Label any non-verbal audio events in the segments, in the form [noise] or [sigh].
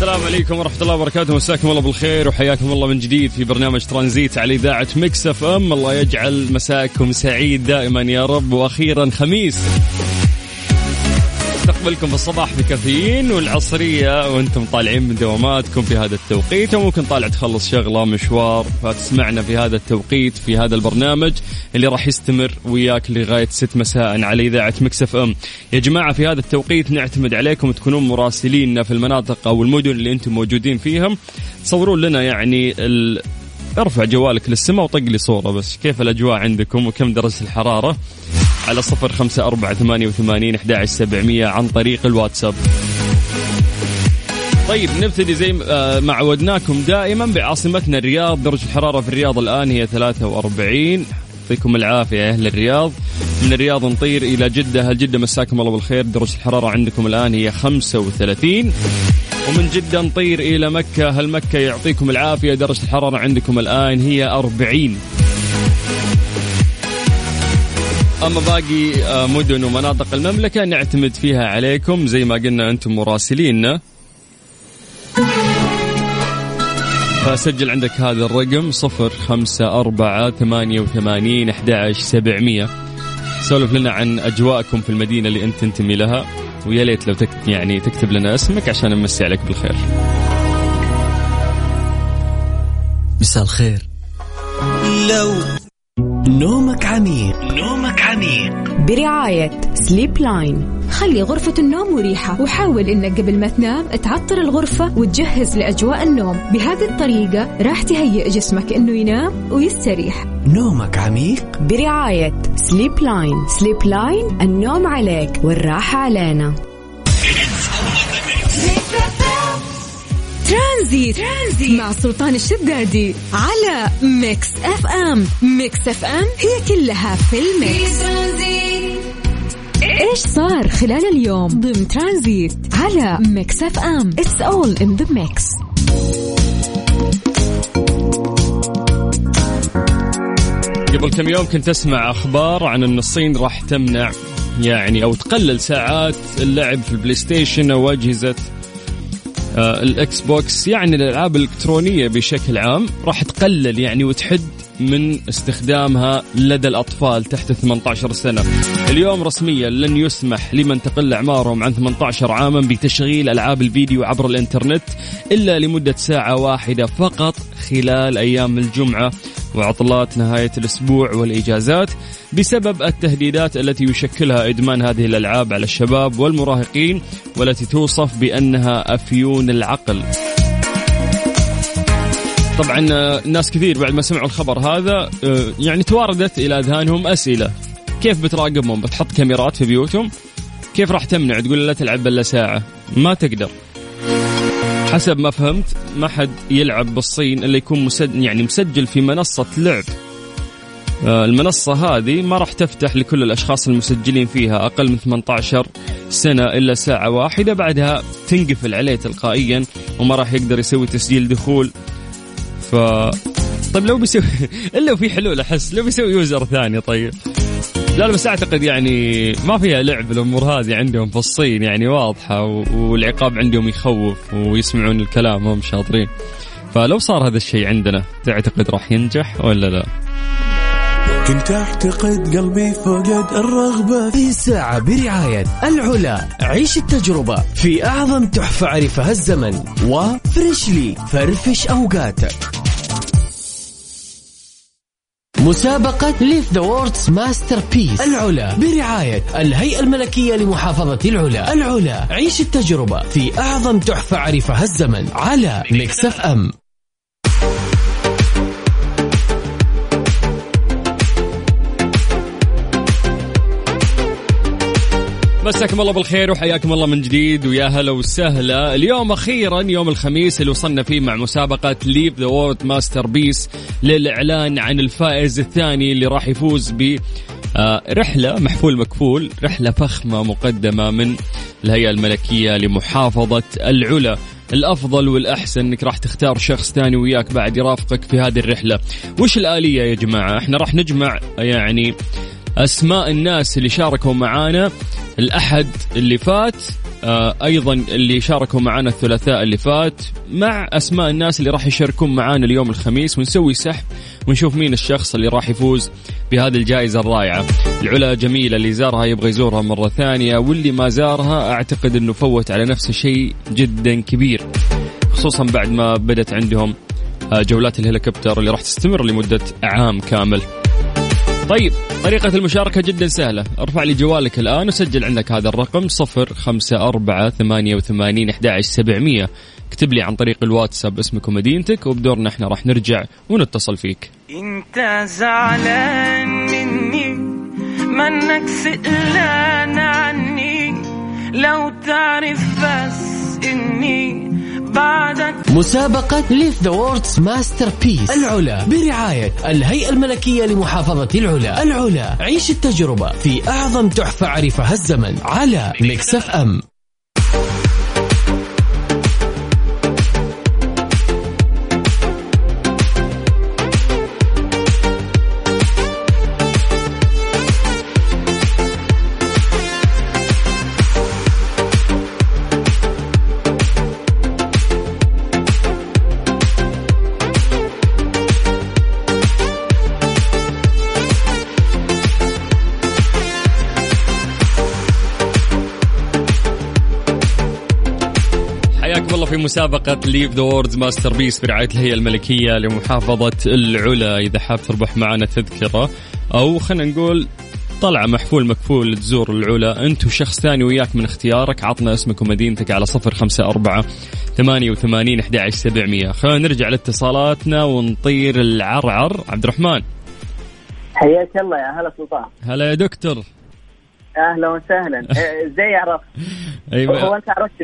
السلام عليكم ورحمة الله وبركاته. مساكم الله بالخير وحياكم الله من جديد في برنامج ترانزيت على إذاعة Mix FM. الله يجعل مساكم سعيد دائما يا رب. وأخيرا خميس. استقبلكم في الصباح بكافيين والعصرية وأنتم طالعين من دواماتكم في هذا التوقيت أو ممكن طالع تخلص شغلة مشوار فتسمعنا في هذا التوقيت في هذا البرنامج اللي راح يستمر وياك لغاية 6 مساء على إذاعة مكسف إم. يا جماعة في هذا التوقيت نعتمد عليكم تكونون مراسلين في المناطق أو المدن اللي أنتم موجودين فيها تصورون لنا يعني ال... ارفع جوالك للسماء وطق لي صورة بس كيف الأجواء عندكم وكم درجة الحرارة؟ على صفر خمسة أربعة ثمانية وثمانين أحد سبعمية عن طريق الواتساب. طيب نبتدي زي آه، ما عودناكم دائما بعاصمتنا الرياض. درجة الحرارة في الرياض الآن هي 43 يعطيكم العافية يا أهل الرياض. من الرياض نطير إلى جدة. هل جدة مساكم الله بالخير؟ درجة الحرارة عندكم الآن هي 35 ومن جدة نطير إلى مكة. هل مكة يعطيكم العافية؟ درجة الحرارة عندكم الآن هي 40 أما باقي آه، مدن ومناطق المملكة نعتمد فيها عليكم زي ما قلنا أنتم مراسليننا فسجل عندك هذا الرقم صفر خمسة أربعة ثمانية وثمانين أحد سبعمية. سولف لنا عن أجواءكم في المدينة اللي أنت تنتمي لها ويا ليت لو تكتب يعني تكتب لنا اسمك عشان نمسي عليك بالخير. مساء الخير. لو نومك عميق. نومك عميق. برعاية Sleep Line خلي غرفة النوم مريحة وحاول إنك قبل ما تنام تعطر الغرفة وتجهز لأجواء النوم. بهذه الطريقة راح تهيئ جسمك إنه ينام ويستريح. نومك عميق. برعاية Sleep Line Sleep Line النوم عليك والراحة علينا. ترانزيت. ترانزيت. مع سلطان الشدادي على Mix FM. Mix FM هي كلها في ال mix. ترانزيت. إيش صار خلال اليوم؟ ضمن ترانزيت على Mix FM. It's all in the mix قبل كم يوم كنت أسمع أخبار عن إن الصين راح تمنع يعني أو تقلل ساعات اللعب في ال PlayStation أو اجهزه ال Xbox يعني الألعاب الإلكترونية بشكل عام راح تقلل يعني وتحد من استخدامها لدى الأطفال تحت 18 سنة. اليوم رسميا لن يسمح لمن تقل أعمارهم عن 18 عاما بتشغيل ألعاب الفيديو عبر الإنترنت إلا لمدة ساعة واحدة فقط خلال أيام الجمعة وعطلات نهاية الأسبوع والإجازات بسبب التهديدات التي يشكلها إدمان هذه الألعاب على الشباب والمراهقين والتي توصف بأنها أفيون العقل. طبعا آه، ناس كثير بعد ما سمعوا الخبر هذا آه، يعني تواردت إلى أذهانهم أسئلة. كيف بتراقبهم؟ بتحط كاميرات في بيوتهم؟ كيف راح تمنع؟ تقول لا تلعب إلا ساعة. ما تقدر. حسب ما فهمت ما حد يلعب بالصين إلا يكون مسد يعني مسجل في منصة لعب. آه، المنصة هذه ما راح تفتح لكل الأشخاص المسجلين فيها أقل من 18 سنة إلا ساعة واحدة بعدها تنقفل عليه تلقائيا وما راح يقدر يسوي تسجيل دخول. ف طيب لو بيسوي [laughs] إلا في حلول أحس لو بيسوي يوزر ثاني طيب. لا لا بس أعتقد يعني ما فيها لعب الأمور هذه عندهم في الصين يعني واضحة والعقاب عندهم يخوف ويسمعون الكلام هم شاطرين. فلو صار هذا الشيء عندنا تعتقد راح ينجح ولا لا؟ كنت أعتقد قلبي فقد الرغبة. في ساعة برعاية العلا. عيش التجربة في أعظم تحفة عرفها الزمن. و freshly فرفش أوقاتك. مسابقة Live the World's Masterpiece العلا برعاية الهيئة الملكية لمحافظة العلا. العلا عيش التجربة في أعظم تحفة عرفها الزمن على Mix FM مساكم الله بالخير وحياكم الله من جديد ويا هلا وسهلا. اليوم أخيرا يوم الخميس اللي وصلنا فيه مع مسابقة Live the World's Masterpiece للإعلان عن الفائز الثاني اللي راح يفوز ب آه، رحلة محفول مكفول رحلة فخمة مقدمة من الهيئة الملكية لمحافظة العلا. الأفضل والأحسن إنك راح تختار شخص ثاني وياك بعد يرافقك في هذه الرحلة. وش الآلية يا جماعة؟ إحنا راح نجمع يعني أسماء الناس اللي شاركوا معانا. الأحد اللي فات آه أيضا اللي شاركوا معنا الثلاثاء اللي فات. مع أسماء الناس اللي راح يشاركون معانا اليوم الخميس ونسوي سحب ونشوف مين الشخص اللي راح يفوز بهذه الجائزة الرائعة. العلا جميلة اللي زارها يبغى يزورها مرة ثانية واللي ما زارها أعتقد أنه فوت على نفسه شيء جدا كبير خصوصا بعد ما بدت عندهم آه، جولات الهليكوبتر اللي راح تستمر لمدة عام كامل. طيب طريقة المشاركة جدا سهلة. ارفع لي جوالك الآن وسجل عندك هذا الرقم صفر خمسة أربعة ثمانية وثمانين أحد سبعمية. اكتب لي عن طريق الواتساب اسمك ومدينتك وبدورنا إحنا راح نرجع ونتصل فيك. انت زعلان مني منك سئلان عني. لو تعرف بس إني بعدك. مسابقة Live the World's Masterpiece العلا برعاية الهيئة الملكية لمحافظة العلا. العلا عيش التجربة في أعظم تحفة عرفها الزمن على Mix FM. مسابقة Live the World's Masterpiece برعاية الهيئة الملكية لمحافظة العلا. إذا حاب تربح معنا تذكرة أو خلينا نقول طلعة محفول مكفول تزور العلا أنت وشخص ثاني وياك من اختيارك. عطنا اسمك ومدينتك على صفر خمسة أربعة ثمانية وثمانين أحد سبعمية. خلينا نرجع لاتصالاتنا ونطير لعرعر. عبد الرحمن حياك الله يا هلا سلطان. هلا يا دكتور. أهلا وسهلا. [laughs] إيه، إزاي عرفت هو أيوة أنت عرفت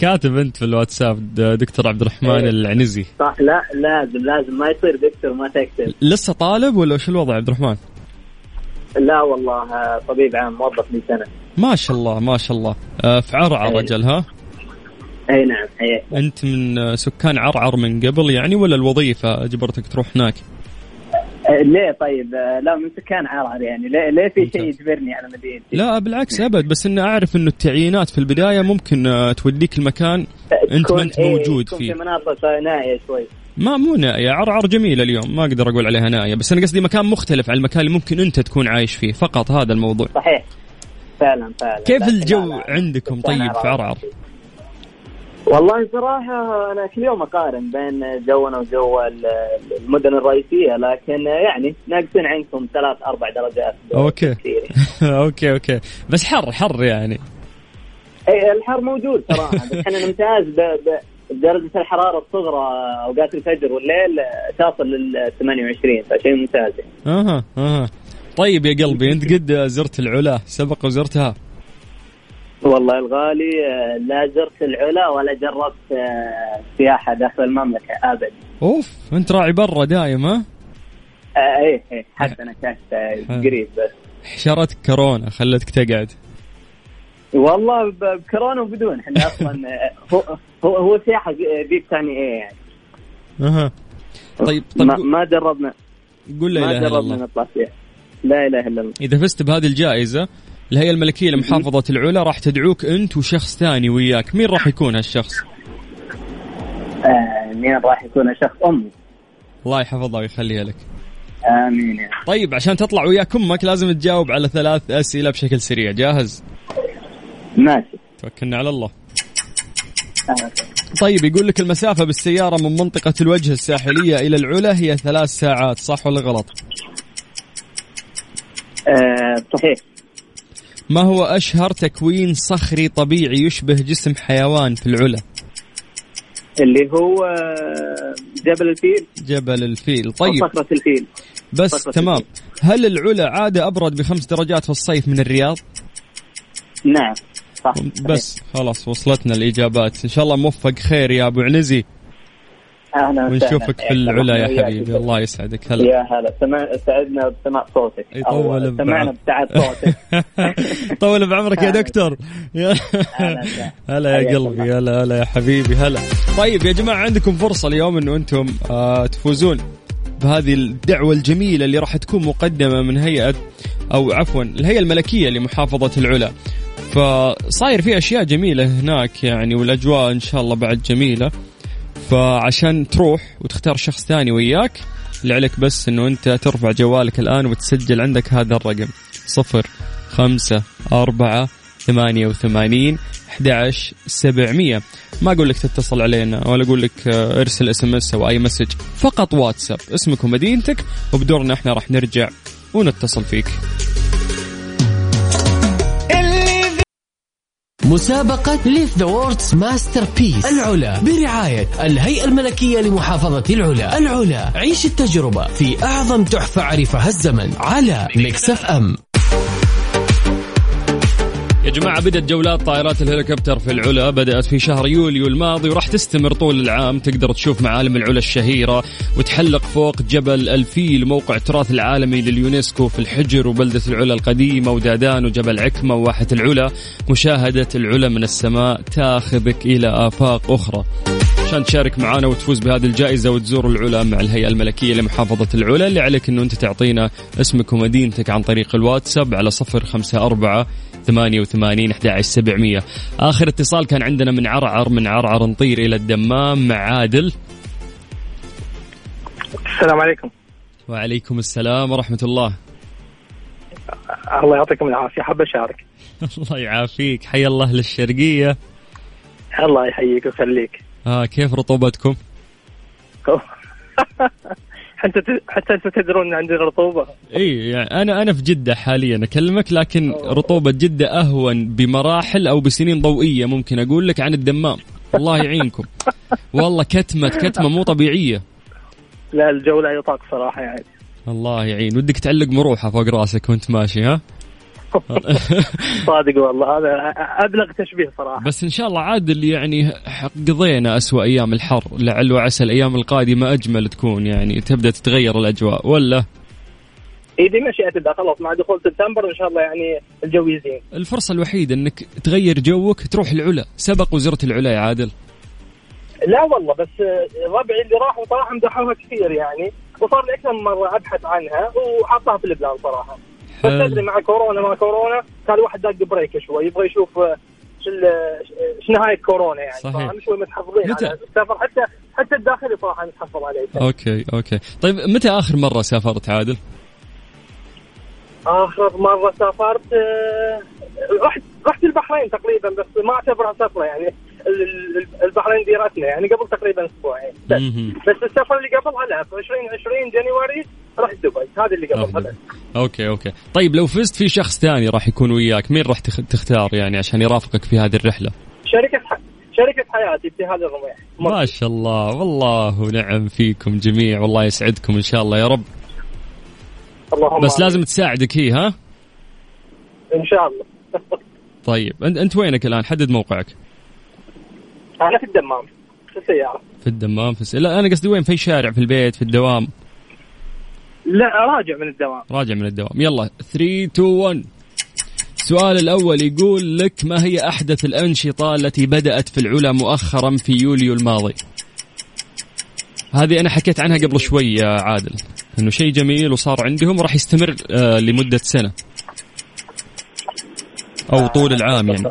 كاتب أنت في الواتساب دكتور عبد الرحمن إيه. العنزي. صح لا لازم لازم. ما يصير دكتور ما تكتب. لسه طالب ولا وش الوضع عبد الرحمن؟ لا والله طبيب عام موظف من سنة. ما شاء الله ما شاء الله. آه، في عرعر أي. رجل ها؟ إي نعم حياك أنت من سكان عرعر من قبل يعني ولا الوظيفة أجبرتك تروح هناك؟ ليه طيب؟ آه، لا من سكان عرعر يعني. ليه, ليه في شيء. يجبرني على مدينتي؟ لا بالعكس أبد. بس إني أعرف إنه التعيينات في البداية ممكن آه، توديك المكان أنت ما أنت إيه، موجود فيه في مناطق نائية شوي. ما مو نائية. عرعر جميلة اليوم. ما أقدر أقول عليها نائية. بس أنا قصدي مكان مختلف عن المكان اللي ممكن أنت تكون عايش فيه. فقط هذا الموضوع. صحيح. فعلا فعلا. كيف الجو عندكم طيب في عرعر والله صراحة أنا كل يوم أقارن بين جونا وجو ال- المدن الرئيسية لكن يعني ناقصين عنكم ثلاث أربع درجات أوكي. كثير. [laughs] okay okay بس حر حر يعني إي الحر موجود صراحة بس إحنا نمتاز ب... ب... بدرجة الحرارة الصغرى أوقات الفجر والليل تصل لل 28 فشيء ممتاز يعني. أها أها طيب يا قلبي أنت قد زرت العلا سبق وزرتها والله الغالي آه، لا زرت العلا ولا جربت آه، سياحة داخل المملكة ابدا أوف أنت راعي برا دايم ها؟ آه، إيه إيه حتى أنا كنت آه، قريب. بس حشرتك كورونا خلتك تقعد. والله بكورونا وبدون إحنا [laughs] أصلا هو هو سياحة ذي بتعني إيه يعني. أها. طيب طيب ما, ما جربنا. قول لا ما إله إلا جربنا الله. نطلع سياحه لا إله إلا الله. إذا فزت بهذه الجائزة الهيئه الملكية لمحافظة العلا راح تدعوك أنت وشخص ثاني وياك. مين راح يكون هالشخص؟ آه، مين راح يكون شخص أمي. الله يحفظها ويخليها لك. آمين يا طيب عشان تطلع وياك أمك لازم تجاوب على ثلاث أسئلة بشكل سريع. جاهز؟ ماشي. توكلنا على الله. طيب يقول لك المسافة بالسيارة من منطقة الوجه الساحلية إلى العلا هي ثلاث ساعات صح ولا غلط؟ آه، صحيح. ما هو أشهر تكوين صخري طبيعي يشبه جسم حيوان في العلا؟ اللي هو آه، جبل الفيل. جبل الفيل. طيب. صخرة الفيل. بس صخرة تمام. الفيل. هل العلا عادة أبرد بخمس درجات في الصيف من الرياض؟ نعم صح. بس خلاص وصلتنا الإجابات. إن شاء الله موفق خير يا أبو عنزي. أهلا. ونشوفك في العلا يا. حبيبي. الله يسعدك. هلا. يا هلا. سمع سعدنا بسماع صوتك. بعمر. سمعنا بتعب صوتك. [laughs] طول بعمرك يا دكتور. هلا يا [laughs] قلبي. هلا هلا يا حبيبي. هلا. طيب يا جماعة عندكم فرصة اليوم إنه أنتم آه تفوزون بهذه الدعوة الجميلة اللي راح تكون مقدمة من هيئة أو عفوا الهيئة الملكية لمحافظة العلا. فصاير في أشياء جميلة هناك يعني والأجواء إن شاء الله بعد جميلة. فعشان تروح وتختار شخص ثاني وياك اللي عليك بس إنه أنت ترفع جوالك الآن وتسجل عندك هذا الرقم صفر خمسة أربعة ثمانية وثمانين أحد سبعمية. ما أقول لك تتصل علينا ولا أقول لك آه، ارسل SMS أو أي message فقط واتساب. اسمك ومدينتك وبدورنا إحنا راح نرجع ونتصل فيك. مسابقة Live the World's Masterpiece العلا برعاية الهيئة الملكية لمحافظة العلا. العلا عيش التجربة في أعظم تحفة عرفها الزمن على Mix FM. جماعة بدأت جولات طائرات الهليكوبتر في العلا بدأت في شهر يوليو الماضي وراح تستمر طول العام. تقدر تشوف معالم العلا الشهيرة وتحلق فوق جبل الفيل موقع التراث العالمي لليونسكو في الحجر وبلدة العلا القديمة ودادان وجبل عكمة وواحة العلا. مشاهدة العلا من السماء تاخذك إلى آفاق أخرى. عشان تشارك معنا وتفوز بهذه الجائزة وتزور العلا مع الهيئة الملكية لمحافظة العلا اللي عليك أنه أنت تعطينا اسمك ومدينتك عن طريق الواتساب على صفر خمسة أربعة ثمانية وثمانين أحد سبعمية. آخر اتصال كان عندنا من عرعر من عرعر نطير إلى الدمام مع عادل. السلام عليكم. وعليكم السلام ورحمة الله. الله يعطيكم العافية حاب أشارك. [laughs] الله يعافيك حي الله أهل الشرقية الله يحييك ويخليك. آه كيف رطوبتكم؟ [laughs] حتى حتى أنتم تدرون ان عندنا رطوبة. إي يعني أنا أنا في جدة حاليا أكلمك لكن رطوبة جدة أهون بمراحل أو بسنين ضوئية ممكن أقول لك عن الدمام. الله يعينكم. [laughs] والله كتمة كتمة مو طبيعية. لا الجو لا يطاق صراحة يعني. الله يعين. ودك تعلق مروحة فوق راسك وأنت ماشي ها؟ [laughs] صادق والله هذا أبلغ تشبيه صراحة. بس إن شاء الله عادل يعني قضينا أسوأ أيام الحر لعل وعسى الأيام القادمة أجمل تكون يعني تبدأ تتغير الأجواء ولا؟ اي بمشيئه الله خلاص مع دخول سبتمبر إن شاء الله يعني الجو يزين. الفرصة الوحيدة إنك تغير جوك تروح العلا. سبق وزرت العلا يا عادل. لا والله بس ربعي اللي راحوا صراحة مدحوها كثير يعني وصار لي أكثر من مرة أبحث عنها وحاطها في ال plan صراحة. بس. تدري مع كورونا ما كورونا كان الواحد داق break شوي يبغى يشوف آه، شو ال- ش نهايه كورونا يعني صحيح. شوي متحفظين متى؟ على السفر حتى حتى الداخلي صراحة متحفظ عليه أوكي أوكي طيب متى آخر مرة سافرت عادل آخر مرة سافرت آه، رحت رحت البحرين تقريبا بس ما أعتبرها سفرة يعني ال- ال- البحرين ديرتنا يعني قبل تقريبا أسبوعين بس. بس السفر اللي قبلها لا في 2020 January رحت دبي هذا اللي بس okay okay. طيب لو فزت في شخص ثاني راح يكون وياك مين راح تخ- تختار يعني عشان يرافقك في هذه الرحلة؟ شركه ح... شركه حياتي في هذا الرميح ما شاء الله والله نعم فيكم جميع والله يسعدكم إن شاء الله يا رب. اللهم بس. لازم تساعدك هي ها؟ إن شاء الله. [laughs] طيب أنت أنت وينك الآن؟ حدد موقعك. أنا في الدمام في السيارة. في الدمام في الس... لا أنا قصدي وين؟ في شارع في البيت في الدوام. لا راجع من الدوام. راجع من الدوام. يلا 3 2 1 السؤال الأول يقول لك ما هي أحدث الأنشطة التي بدأت في العلا مؤخرا في يوليو الماضي؟ هذه أنا حكيت عنها قبل شوي يا عادل أنه شيء جميل وصار عندهم وراح يستمر آه لمدة سنة أو طول العام يعني.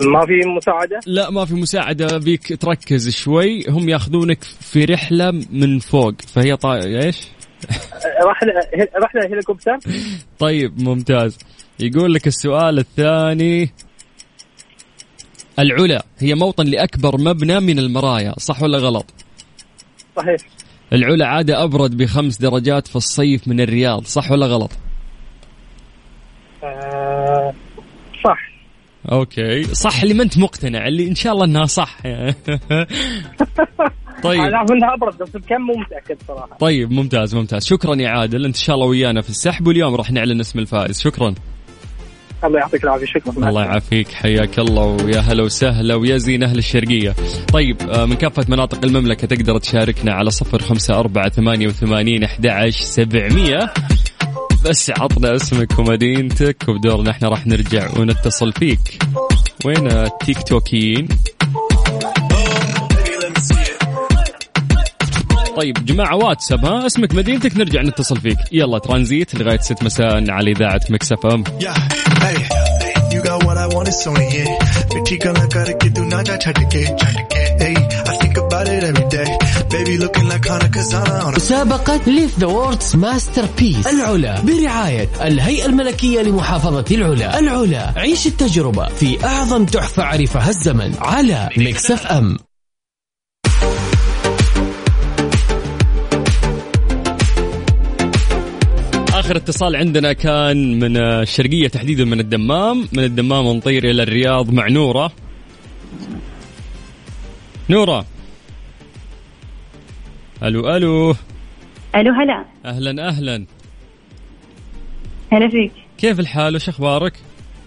ما في مساعدة؟ لا ما في مساعدة. بيك تركز شوي. هم ياخذونك في رحلة من فوق. فهي طا... إيش؟ [laughs] رحلة رحلة هليكوبتر؟ طيب ممتاز. يقول لك السؤال الثاني. العلا هي موطن لأكبر مبنى من المرايا صح ولا غلط؟ صحيح. العلا عادة أبرد بخمس درجات في الصيف من الرياض صح ولا غلط؟ آه صح أوكي. صح اللي ما أنت مقتنع اللي إن شاء الله أنها صح. [laughs] طيب. أنا اعرف انها ابرد بس بكم مو متأكد صراحة. طيب ممتاز ممتاز. شكرا يا عادل أنت إن شاء الله ويانا في السحب واليوم راح نعلن اسم الفائز. شكرا. الله يعطيك العافية شكرا. الله يعافيك حياك الله ويا هلا وسهلا ويا زين أهل الشرقية. طيب آه، من كافة مناطق المملكة تقدر تشاركنا على صفر خمسة أربعة ثمانية وثمانين أحد سبعمية. بس عطنا اسمك ومدينتك وبدورنا إحنا راح نرجع ونتصل فيك. وين التيك توكيين طيب جماعة واتساب ها؟ اسمك مدينتك نرجع نتصل فيك. يلا ترانزيت لغاية 6 مساء على إذاعة Mix FM. Hey, Baby looking like Hana Kazana on a مسابقة Live the World's Masterpiece العلا. برعاية الهيئة الملكية لمحافظة العلا. العلا. عيش التجربة في أعظم تحفة عرفها الزمن على Mix FM آخر اتصال عندنا كان من الشرقية تحديدا من الدمام. من الدمام نطير إلى الرياض مع نورة. نورة. ألو ألو. ألو هلا. أهلا أهلا. هلا فيك. كيف الحال؟ وش أخبارك؟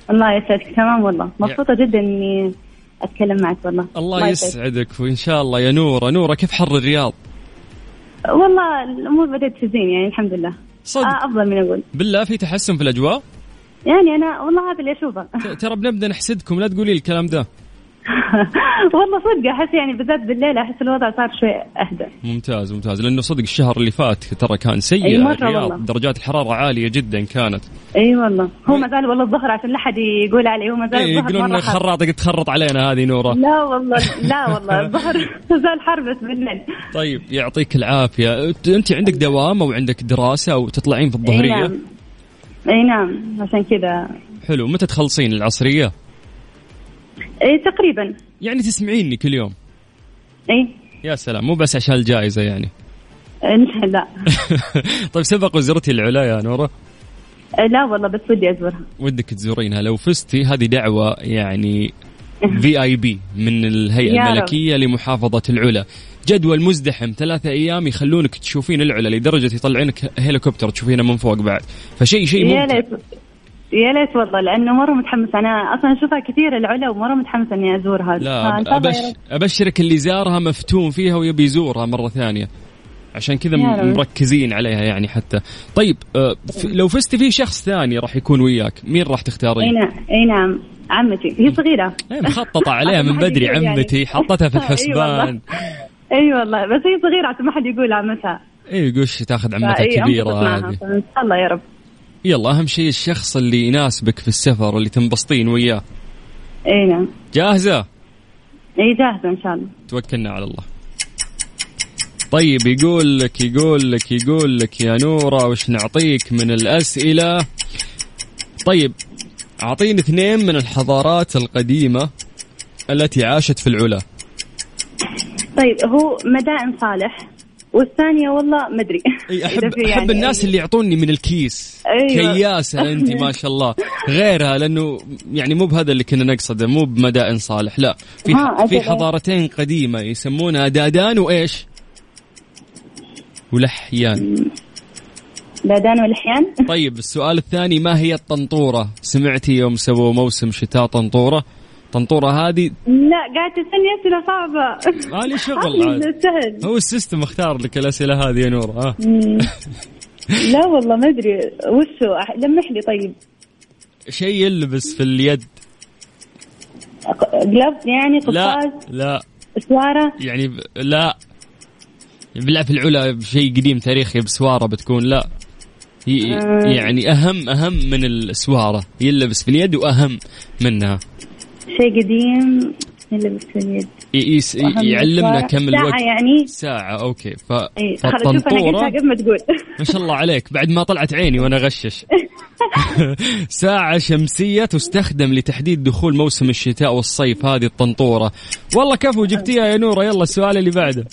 الله يسعدك. تمام والله. مبسوطة جدا إني أتكلم معك والله. الله يسعدك. وإن شاء الله. يا نورة نورة كيف حر الرياض؟ والله الأمور بدأت تزين يعني الحمد لله. صدق. آه أفضل من أقول بالله في تحسن في الأجواء؟ يعني أنا والله هذا اللي أشوفه. ترى بنبدأ نحسدكم لا تقولي الكلام ده. [laughs] والله صدق أحس يعني بالذات بالليل أحس الوضع صار شوي أهدى. ممتاز ممتاز. لأنه صدق الشهر اللي فات ترى كان سيء. أي مرة الرياض والله. درجات الحرارة عالية جدا كانت. أي والله. هو ما زال والله الظهر عشان لا احد يقول علي هو ما زال إيه الظهر يقولون حر. خراطك تخرط علينا هذه نورة. لا والله لا والله [laughs] الظهر ما زال حر بس بالليل. طيب يعطيك العافية. أنت- أنت عندك دوام أو عندك دراسة أو تطلعين في أي الظهرية؟ نعم. أي نعم عشان كذا. حلو. متى تخلصين العصرية؟ اي تقريبا. يعني تسمعيني كل يوم. اي يا سلام مو بس عشان الجائزة يعني. لا [laughs] طيب سبق وزرتي العلا يا نورة؟ لا والله بس ودي أزورها. ودك تزورينها. لو فزتي هذه دعوة يعني في اي بي من الهيئة يا رب. الملكية لمحافظة العلا. جدول مزدحم ثلاثة أيام يخلونك تشوفين العلا لدرجة يطلعينك هليكوبتر تشوفينه من فوق بعد. فشيء شيء يا ممتع. ليت يا ليت والله لأنه مرة متحمس. أنا أصلا أشوفها كثير العلا ومرة متحمسه إني أزورها. لا الله أبش. أبشرك اللي زارها مفتون فيها ويبي يزورها مرة ثانية. عشان كذا. مركزين عليها يعني حتى. طيب آه، لو فزتي في شخص ثاني راح يكون وياك مين راح أي تختارين نعم أي نعم. عمتي هي صغيرة. إيه، مخططة [laughs] عليها من بدري يقول يعني. عمتي حطتها في. [laughs] الحسبان. أي والله بس هي صغيرة عشان ما حد يقول عمتها اي قش تاخذ عمتها معها. هذه. فان شاء الله يا رب. يلا أهم شيء الشخص اللي يناسبك في السفر اللي تنبسطين وياه. إي نعم. جاهزة؟ إي جاهزة إن شاء الله. توكلنا على الله. طيب يقول لك يقول لك يقول لك يا نورة وش نعطيك من الأسئلة؟ طيب أعطيني اثنين من الحضارات القديمة التي عاشت في العلا. طيب هو مدائن صالح. والثانية والله مدري إي [laughs] إذا احب أحب يعني الناس اللي يعطوني من الكيس أيوة. كياسة [laughs] انت ما شاء الله غيرها لأنه يعني مو بهذا اللي كنا نقصده مو بمدائن صالح لا في في. حضارتين قديمة يسمونها دادان وإيش؟ ولحيان دادان والاحيان طيب السؤال الثاني ما هي الطنطورة؟ سمعتي يوم سووا موسم شتاء طنطورة؟ طنطوره هذه؟ لا قاعد تسألني أسئلة صعبة. مالي شغل. [laughs] سهل هو السيستم اختار لك الأسئلة هذه يا نور ها؟ مم. لا والله ما أدري. أح- لمح لي طيب. شيء يلبس في اليد. glove يعني لا قفاز؟ لا. سوارة؟ يعني ب... لا. بالله في العلا بشيء قديم تاريخي بسوارة بتكون لا. آه. يعني أهم أهم من السوارة. يلبس في اليد وأهم منها. شيء قديم يلبس في اليد ي... يس... يعلمنا. كم ساعة الوقت يعني. ساعة okay. ف... أنا فالطنطورة قلتها قبل ما تقول. ما شاء الله عليك. بعد ما طلعت عيني وأنا غشش [laughs] ساعة شمسية تستخدم لتحديد دخول موسم الشتاء والصيف. هذه الطنطورة. والله كفو جبتيها يا نورة يلا السؤال اللي بعده.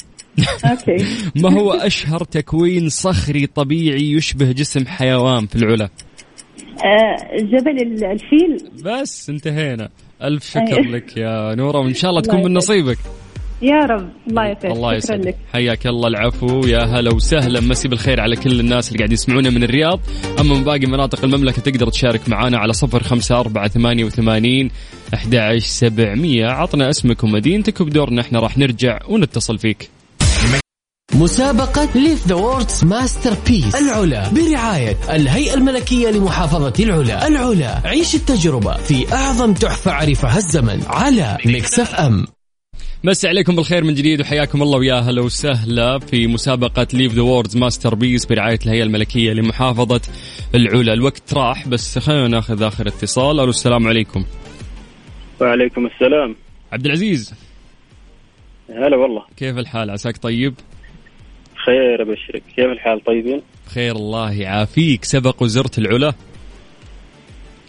أوكي. [laughs] ما هو أشهر تكوين صخري طبيعي يشبه جسم حيوان في العلا؟ آه، جبل ال- الفيل. بس انتهينا. ألف شكر. لك يا نورة وإن شاء الله تكون من. نصيبك. يا رب الله يسعدك. الله يسعدك. حياك الله العفو يا هلا وسهلا. مسي بالخير على كل الناس اللي قاعد يسمعونا من الرياض. أما من باقي مناطق المملكة تقدر تشارك معنا على صفر خمسة أربعة ثمانية وثمانين أحد عشر سبعمية. عطنا اسمك ومدينتك وبدورنا إحنا راح نرجع ونتصل فيك. مسابقة Live the World's Masterpiece العلا. برعاية الهيئة الملكية لمحافظة العلا. العلا. عيش التجربة في أعظم تحفة عرفها الزمن على Mix FM مسي عليكم بالخير من جديد وحياكم الله ويا هلا وسهلا في مسابقة Live the World's Masterpiece برعاية الهيئة الملكية لمحافظة العلا. الوقت راح بس خلينا ناخذ آخر اتصال. ألو السلام عليكم. وعليكم السلام. عبد العزيز. هلا والله. كيف الحال؟ عساك طيب؟ خير ابشرك كيف الحال طيبين؟ بخير الله يعافيك. سبق وزرت العلا؟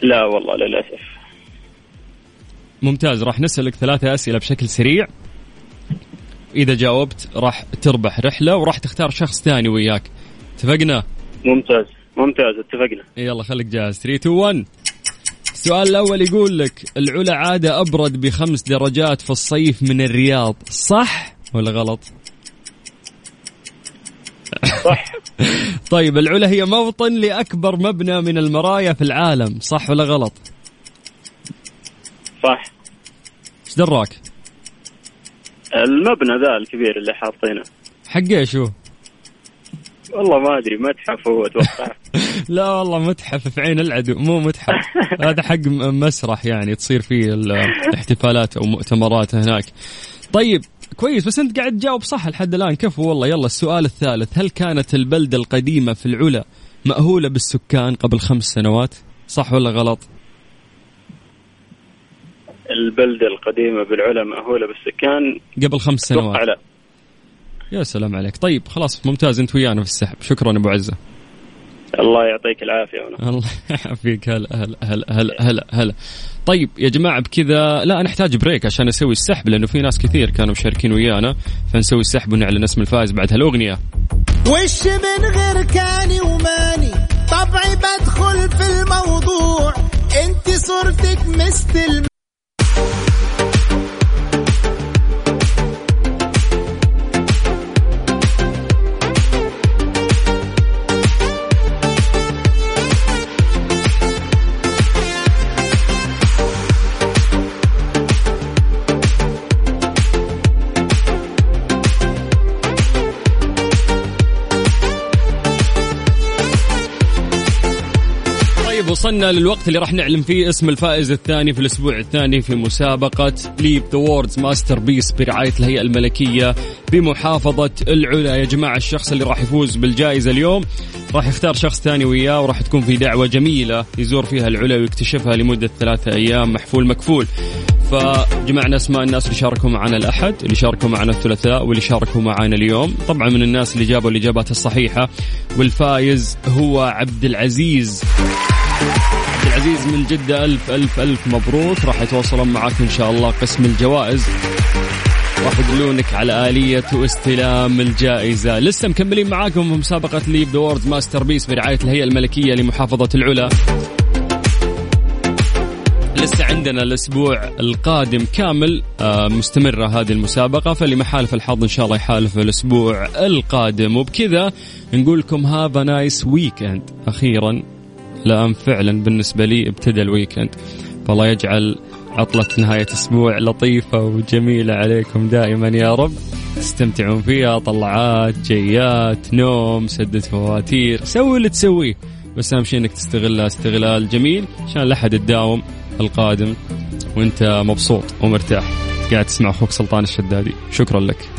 لا والله للأسف. ممتاز. راح نسألك ثلاثة أسئلة بشكل سريع. إذا جاوبت راح تربح رحلة وراح تختار شخص ثاني وياك. اتفقنا؟ ممتاز ممتاز اتفقنا. يلا خليك جاهز. 3 2 1 السؤال الأول يقول لك العلا عادة أبرد بخمس درجات في الصيف من الرياض صح ولا غلط؟ صح [laughs] طيب العلا هي موطن لأكبر مبنى من المرايا في العالم صح ولا غلط؟ صح إيش دراك؟ المبنى ذا الكبير اللي حاطينه حق إيش هو؟ والله ما أدري متحف هو أتوقع [laughs] لا والله متحف في عين العدو مو متحف [laughs] هذا حق مسرح يعني تصير فيه الاحتفالات أو مؤتمرات هناك طيب كويس بس أنت قاعد تجاوب صح لحد الآن. كفو والله يلا السؤال الثالث. هل كانت البلدة القديمة في العلا مأهولة بالسكان قبل خمس سنوات؟ صح ولا غلط؟ البلدة القديمة بالعلا مأهولة بالسكان قبل خمس سنوات. لا. يا سلام عليك. طيب خلاص ممتاز. أنت ويانا في السحب. شكرا أبو عزة. الله يعطيك العافية هنا. [laughs] الله يعافيك. هلا هلا هلا هلا هلا هلا. طيب يا جماعة بكذا لا نحتاج بريك عشان نسوي السحب لأنه في ناس كثير كانوا مشاركين ويانا فنسوي السحب ونعلن اسم الفائز بعد هالأغنية. وش من غير كاني وماني؟ طبعي بدخل في الموضوع أنت صورتك مثل وصلنا للوقت اللي راح نعلن فيه اسم الفائز الثاني في الأسبوع الثاني في مسابقة Live the World's Masterpiece برعاية الهيئة الملكية بمحافظة العلا. يا جماعة الشخص اللي راح يفوز بالجائزة اليوم راح يختار شخص ثاني وياه وراح تكون في دعوة جميلة يزور فيها العلا ويكتشفها لمدة ثلاثة أيام محفول مكفول. فجمعنا أسماء الناس اللي شاركوا معنا الأحد اللي شاركوا معنا الثلاثاء واللي شاركوا معنا اليوم. طبعا من الناس اللي جابوا الإجابات الصحيحة والفايز هو عبد العزيز. عبد العزيز من جدة ألف ألف ألف مبروك. راح يتواصلون معك إن شاء الله قسم الجوائز. راح يدلونك على آلية استلام الجائزة. لسه مكملين معاكم في مسابقة Live World's Masterpiece برعاية الهيئة الملكية لمحافظة العلا. لسه عندنا الأسبوع القادم كامل آه، مستمرة هذه المسابقة فاللي ما حالف الحظ إن شاء الله يحالف الأسبوع القادم. وبكذا نقول لكم have nice weekend أخيرا. الان فعلا بالنسبة لي ابتدى ال weekend. فالله يجعل عطلة نهاية أسبوع لطيفة وجميلة عليكم دائما يا رب. تستمتعون فيها طلعات جيات نوم سدة فواتير. سوي اللي تسويه بس أهم شيء أنك تستغلها. استغلال جميل عشان الأحد تداوم القادم وأنت مبسوط ومرتاح. قاعد تسمع أخوك سلطان الشدادي. شكرا لك.